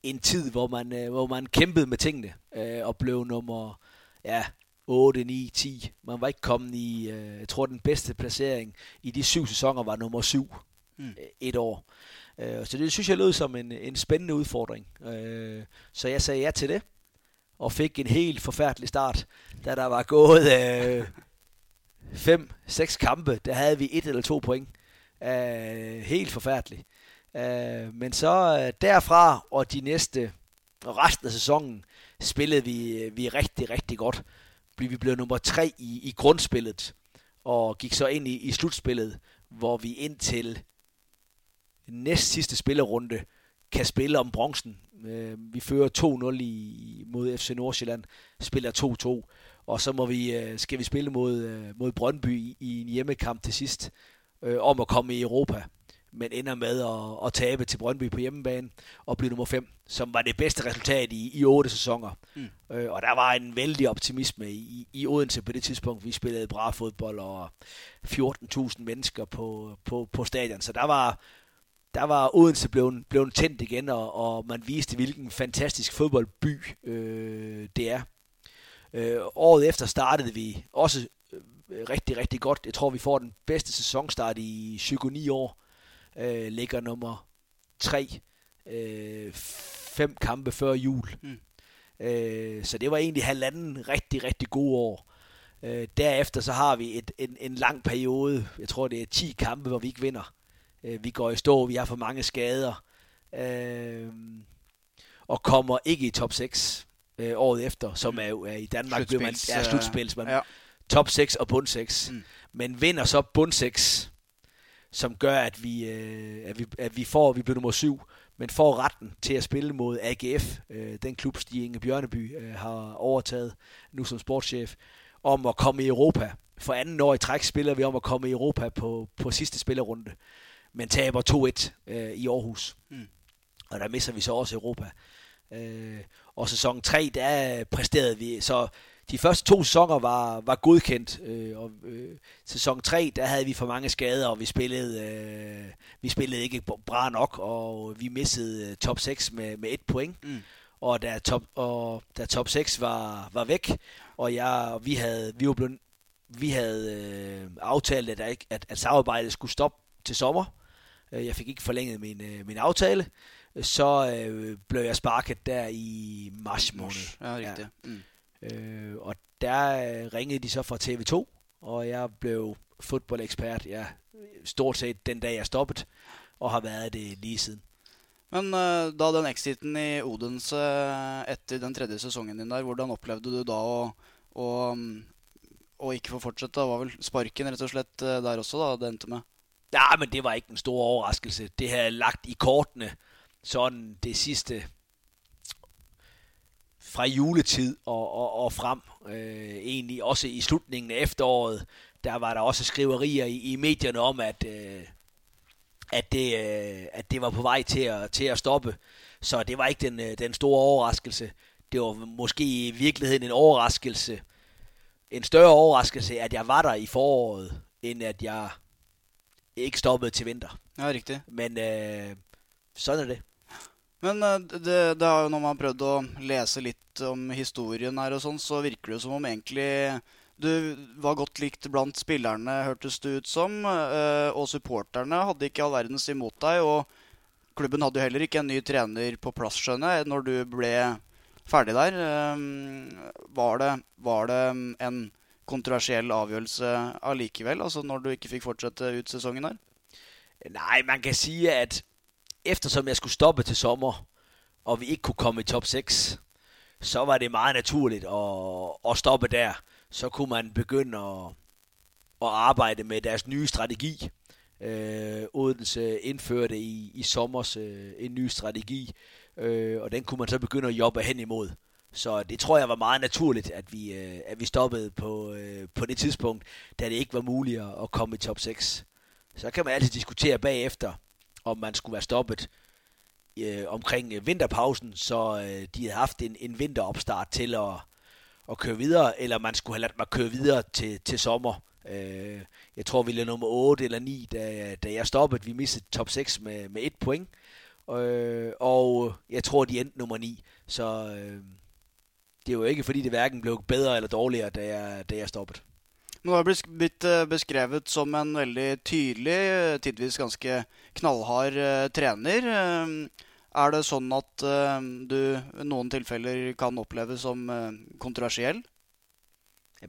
en tid, hvor man, øh, hvor man kæmpede med tingene, øh, og blev nummer ja, 8, 9, 10. Man var ikke kommet i, øh, jeg tror den bedste placering i de syv sæsoner var nummer 7 mm. Øh, et år. Øh, så det synes jeg lød som en, en spændende udfordring. Øh, så jeg sagde ja til det, og fik en helt forfærdelig start, da der var gået øh, fem, seks kampe, der havde vi et eller to point. Øh, helt forfærdeligt. Øh, men så øh, derfra og de næste og resten af sæsonen spillede vi, øh, vi rigtig, rigtig godt. Vi blev nummer tre i, i grundspillet og gik så ind i, i slutspillet, hvor vi indtil næst sidste spillerunde kan spille om bronzen. Øh, vi fører 2-0 i, mod FC Nordsjælland, spiller 2-2, og så må vi, øh, skal vi spille mod, øh, mod Brøndby i, i en hjemmekamp til sidst, øh, om at komme i Europa men ender med at, at tabe til Brøndby på hjemmebane og blive nummer 5, som var det bedste resultat i, i otte sæsoner. Mm. Øh, og der var en vældig optimisme i, i Odense på det tidspunkt. Vi spillede bra fodbold og 14.000 mennesker på, på, på stadion, så der var, der var Odense blevet, blevet tændt igen, og, og man viste, hvilken fantastisk fodboldby øh, det er. Øh, året efter startede vi også øh, rigtig, rigtig godt. Jeg tror, vi får den bedste sæsonstart i 7-9 år øh, ligger nummer 3, øh, fem kampe før jul. Mm. Øh, så det var egentlig halvanden rigtig, rigtig gode år. Øh, derefter så har vi et, en, en lang periode, jeg tror det er 10 kampe, hvor vi ikke vinder. Øh, vi går i stå, vi har for mange skader, øh, og kommer ikke i top 6 øh, året efter, som mm. er jo er i Danmark, bliver man er slutspils, man, ja. top 6 og bund 6. Mm. Men vinder så bund 6, som gør, at vi, øh, at vi, at vi får, vi bliver nummer syv, men får retten til at spille mod AGF, øh, den klub, Stig Inge Bjørneby øh, har overtaget nu som sportschef, om at komme i Europa. For anden år i træk spiller vi om at komme i Europa på, på sidste spillerunde, men taber 2-1 øh, i Aarhus. Mm. Og der misser vi så også Europa. Øh, og sæson 3, der præsterede vi, så de første to sæsoner var, var godkendt, øh, og øh, sæson 3, der havde vi for mange skader, og vi spillede, øh, vi spillede ikke bra nok, og vi missede øh, top 6 med, med et point. Mm. Og da top, og da top 6 var, var væk, og jeg, vi havde, vi var blevet, vi havde øh, aftalt, at, at, at, at samarbejdet skulle stoppe til sommer. Øh, jeg fik ikke forlænget min, øh, min aftale, så øh, blev jeg sparket der i mars måned. Ja, rigtigt. Ja. Mm. Øh, og der øh, ringede de så fra TV2, og jeg blev fodboldekspert, ja, stort set den dag jeg stoppede, og har været det lige siden. Men uh, da den exiten i Odense etter den tredje sesongen din der, hvordan oplevde du da å, å, å ikke få fortsette? Det var vel sparken rett og slett eh, der også, da, det endte med? Ja, men det var ikke en stor overraskelse. Det havde lagt i kortene sådan det sidste fra juletid og, og, og frem, øh, egentlig også i slutningen af efteråret, der var der også skriverier i, i medierne om, at, øh, at, det, øh, at det var på vej til at, til at stoppe. Så det var ikke den, øh, den store overraskelse. Det var måske i virkeligheden en overraskelse, en større overraskelse, at jeg var der i foråret, end at jeg ikke stoppede til vinter. Ja, rigtigt. Men øh, sådan er det. Men eh, det, det har jo når man har prøvd å lese litt om historien her og sånn, så virker det jo som om egentlig du var godt likt blant spillerne, hørtes det ut som. Eh, og supporterne hadde ikke all verdens imot deg. Og klubben hadde jo heller ikke en ny trener på plass, skjønner jeg, når du ble ferdig der. Eh, var det, var det en kontroversiell avgjørelse allikevel, altså når du ikke fikk fortsette ut sesongen her? Nei, man kan si at eftersom jeg skulle stoppe til sommer, og vi ikke kunne komme i top 6, så var det meget naturligt at, at stoppe der. Så kunne man begynde at, at arbejde med deres nye strategi. Øh, Odense indførte i, i sommer øh, en ny strategi, øh, og den kunne man så begynde at jobbe hen imod. Så det tror jeg var meget naturligt, at vi, øh, at vi stoppede på, øh, på det tidspunkt, da det ikke var muligt at komme i top 6. Så kan man altid diskutere bagefter, om man skulle være stoppet øh, omkring øh, vinterpausen, så øh, de havde haft en, en vinteropstart til at, at køre videre, eller man skulle have ladt mig køre videre til, til sommer. Øh, jeg tror, vi lå nummer 8 eller 9, da, da jeg stoppede. Vi mistede top 6 med, med et point. Øh, og jeg tror, de endte nummer 9. Så øh, det er jo ikke, fordi det hverken blev bedre eller dårligere, da jeg, da jeg stoppede. Men du har blitt øh, beskrevet som en veldig tydelig, tidvis ganske knallhard eh, trener. Ehm, er det sånn at ehm, du i noen tilfeller kan oppleves som eh, kontroversiell?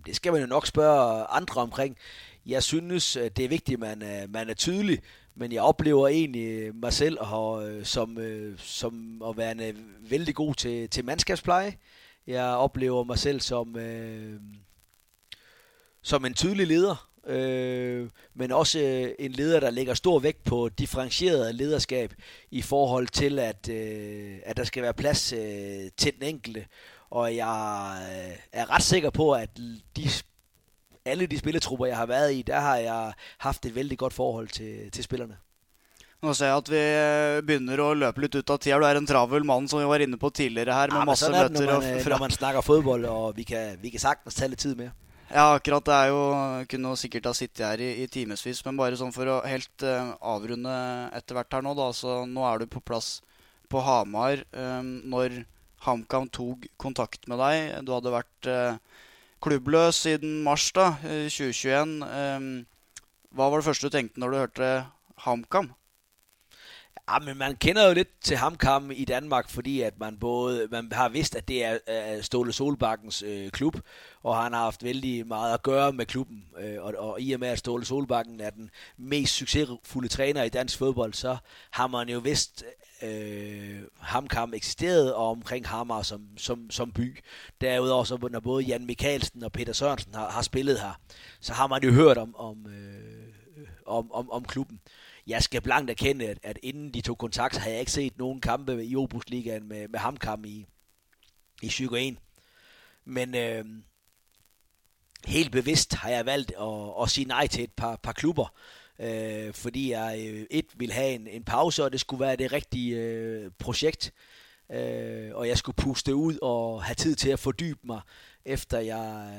Det skal man jo nok spørge andre omkring. Jeg synes, eh, det er vigtigt, at man, man er tydelig, men jeg oplever egentlig mig selv som, som at være vældig god til, til mandskabspleje. Jeg oplever mig selv som... Øh, som en tydelig leder, øh, men også øh, en leder, der lægger stor vægt på differentieret lederskab i forhold til, at, øh, at der skal være plads øh, til den enkelte. Og jeg øh, er ret sikker på, at de, alle de spilletrupper, jeg har været i, der har jeg haft et vældig godt forhold til, til spillerne. Nå ser jeg at vi øh, begynner å løpe litt ut av tida. Du er en travel mann, som vi var inne på tidligere her. med ja, masse møter. Når man, når man snakker fodbold, og vi kan, vi kan sagtens tage lidt tid med. Ja, akkurat. Det er jo Kunne sikkert ha sittet her i, i timevis. Men bare sånn for å helt uh, avrunde etter hvert her nå, da. Så nå er du på plass på Hamar. Um, når HamKam tok kontakt med deg Du hadde vært uh, klubbløs siden mars da, 2021. Um, hva var det første du tenkte når du hørte HamKam? Ja, men man kender jo lidt til HamKam i Danmark, fordi at man både man har vidst, at det er, er Ståle Solbakkens øh, klub, og han har haft vældig meget at gøre med klubben. Øh, og, og i og med, at Ståle Solbakken er den mest succesfulde træner i dansk fodbold, så har man jo vidst, øh, HamKam eksisterede, og omkring Hamar som, som, som by. Derudover, så når både Jan Mikalsen og Peter Sørensen har, har spillet her, så har man jo hørt om, om øh, om, om, om klubben. Jeg skal blankt erkende, at, at inden de tog kontakt, havde jeg ikke set nogen kampe i Obus-ligaen med, med HamKam i, i Psyko 1. Men øh, helt bevidst har jeg valgt at, at sige nej til et par, par klubber, øh, fordi jeg øh, et vil have en, en pause, og det skulle være det rigtige øh, projekt, øh, og jeg skulle puste ud og have tid til at fordybe mig, efter jeg,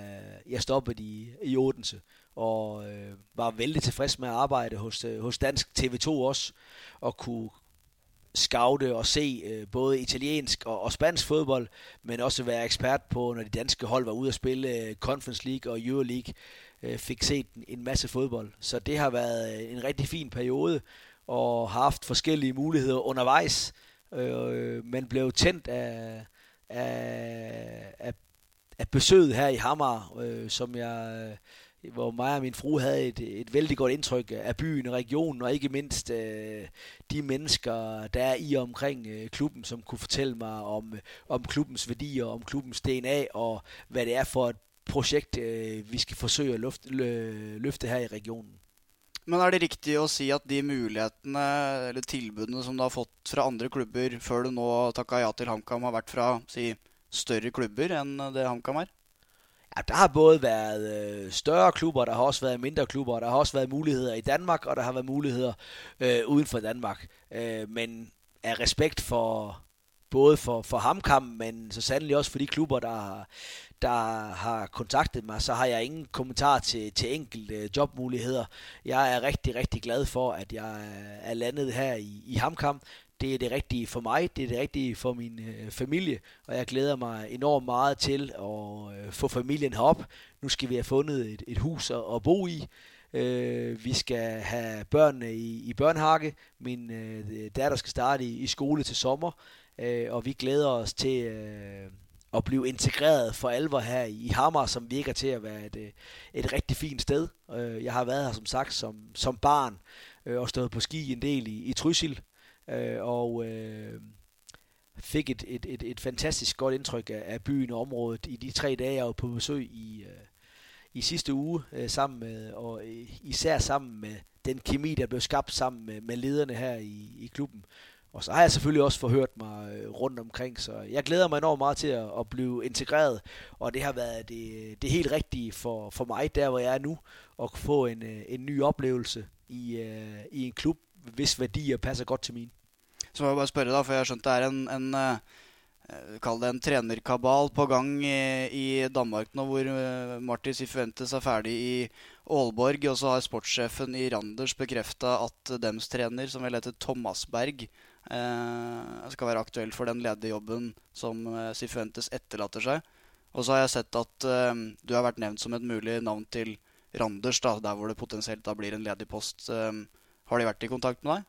øh, jeg stoppede i, i Odense, og øh, var vældig tilfreds med at arbejde hos, øh, hos Dansk TV2 også, og kunne scoute og se øh, både italiensk og, og spansk fodbold, men også være ekspert på, når de danske hold var ude at spille øh, Conference League og Euroleague, øh, fik set en, en masse fodbold. Så det har været øh, en rigtig fin periode, og har haft forskellige muligheder undervejs, øh, men blev tændt af, af, af, af besøget her i Hammer, øh, som jeg... Øh, hvor mig og min fru havde et, et vældig godt indtryk af byen og regionen, og ikke mindst øh, de mennesker, der er i og omkring øh, klubben, som kunne fortælle mig om, øh, om klubbens værdier, om klubbens DNA, og hvad det er for et projekt, øh, vi skal forsøge at løfte, løfte her i regionen. Men er det rigtigt at sige, at de mulighederne eller tilbudene som du har fået fra andre klubber før du nu takker ja til HamKam, har været fra sig, større klubber end det HamKam er? Ja, der har både været øh, større klubber, der har også været mindre klubber, der har også været muligheder i Danmark, og der har været muligheder øh, uden for Danmark. Øh, men af respekt for både for, for HamKam, men så sandelig også for de klubber, der har, der har kontaktet mig, så har jeg ingen kommentar til, til enkelte øh, jobmuligheder. Jeg er rigtig, rigtig glad for, at jeg øh, er landet her i, i HamKam det er det rigtige for mig, det er det rigtige for min øh, familie, og jeg glæder mig enormt meget til at øh, få familien herop. Nu skal vi have fundet et, et hus at, at bo i. Øh, vi skal have børnene i, i børnehakke. Min øh, datter skal starte i, i skole til sommer, øh, og vi glæder os til øh, at blive integreret for alvor her i Hammer, som virker til at være et, øh, et rigtig fint sted. Øh, jeg har været her som sagt som, som barn øh, og stået på ski en del i, i Trysil øh, og øh, fik et, et, et, et fantastisk godt indtryk af, af byen og området i de tre dage, jeg var på besøg i, øh, i sidste uge, øh, sammen med, og øh, især sammen med den kemi, der blev skabt sammen med, med lederne her i, i klubben. Og så har jeg selvfølgelig også forhørt mig øh, rundt omkring, så jeg glæder mig enormt meget til at, at blive integreret, og det har været det, det helt rigtige for, for mig, der hvor jeg er nu, at få en, øh, en ny oplevelse i, i en klub, hvis værdier passer godt til mine. Så må jeg bare spørre, da, for jeg har skjønt det er en, en eh, eh, Kall det en trenerkabal på gang i, i Danmark nå, hvor eh, Martin Sifuentes er ferdig i Aalborg. Og så har sportssjefen i Randers bekrefta at dems trener, som vel heter Thomas Berg, eh, skal være aktuell for den ledige jobben som Sifuentes etterlater seg. Og så har jeg sett at du har vært nevnt som et mulig navn til Randers, da, der hvor det potensielt da blir en ledig post. har de vært i kontakt med deg?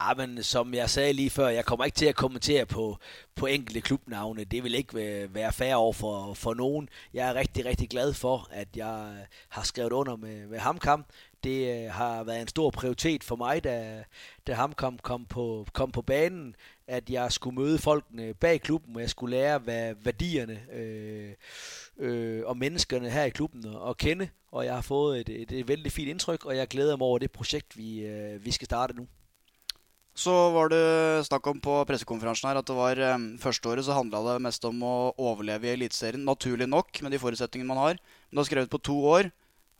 Ja, men som jeg sagde lige før, jeg kommer ikke til at kommentere på, på enkelte klubnavne. Det vil ikke være fair over for, for nogen. Jeg er rigtig, rigtig glad for, at jeg øh, har skrevet under med, med Hamkam. Det øh, har været en stor prioritet for mig, da, da Hamkam kom på, kom på banen, at jeg skulle møde folkene bag klubben, og jeg skulle lære, hvad værdierne øh, øh, og menneskerne her i klubben at kende. Og jeg har fået et, et, et vældig fint indtryk, og jeg glæder mig over det projekt, vi, øh, vi skal starte nu. Så var det snakk om på pressekonferansen her at det var um, første året så handla det mest om å overleve i Eliteserien. Naturlig nok, med de forutsetningene man har. Men du har skrevet på to år.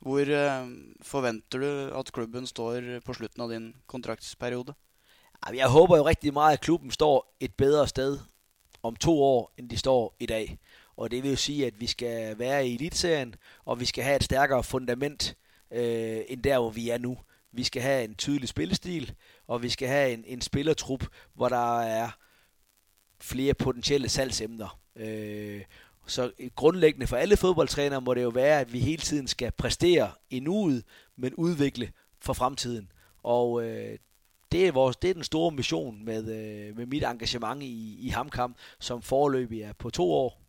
Hvor uh, forventer du at klubben står på slutten av din kontraktsperiode? Jeg håper jo rigtig meget, at klubben står et bedre sted om to år, end de står i dag. Og det vil jo sige, at vi skal være i elitserien, og vi skal have et stærkere fundament, øh, end der, hvor vi er nu. Vi skal have en tydelig spillestil, og vi skal have en, en spillertrup, hvor der er flere potentielle salgsemner. Øh, så grundlæggende for alle fodboldtrænere må det jo være, at vi hele tiden skal præstere i nuet, men udvikle for fremtiden. Og øh, det, er vores, det er den store mission med, øh, med mit engagement i, i HamKam, som foreløbig er på to år.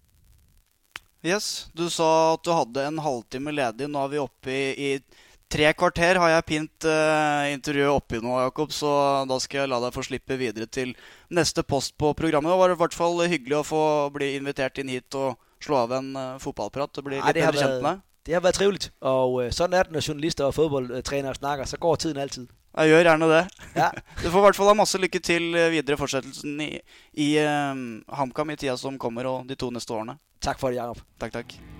Yes, du sa at du hadde en halvtime ledig. Nå er vi oppe i, i Tre kvarter har jeg pint uh, intervjuet oppi nå, Jakob, så da skal jeg la deg få slippe videre til neste post på programmet. Det var i hvert fall hyggelig å få bli invitert inn hit og slå av en uh, fotballprat. Det blir litt bedre kjent med deg. Det har været triveligt, og øh, sådan er det, når journalister og fodboldtrænere snakker, så går tiden altid. Jeg gjør gjerne det. Ja. *laughs* Du får i hvert fall ha masse lykke til eh, videre i fortsettelsen i, i eh, HamKam i tida som kommer, og de to neste årene. Tak for det, Jacob. Takk, takk.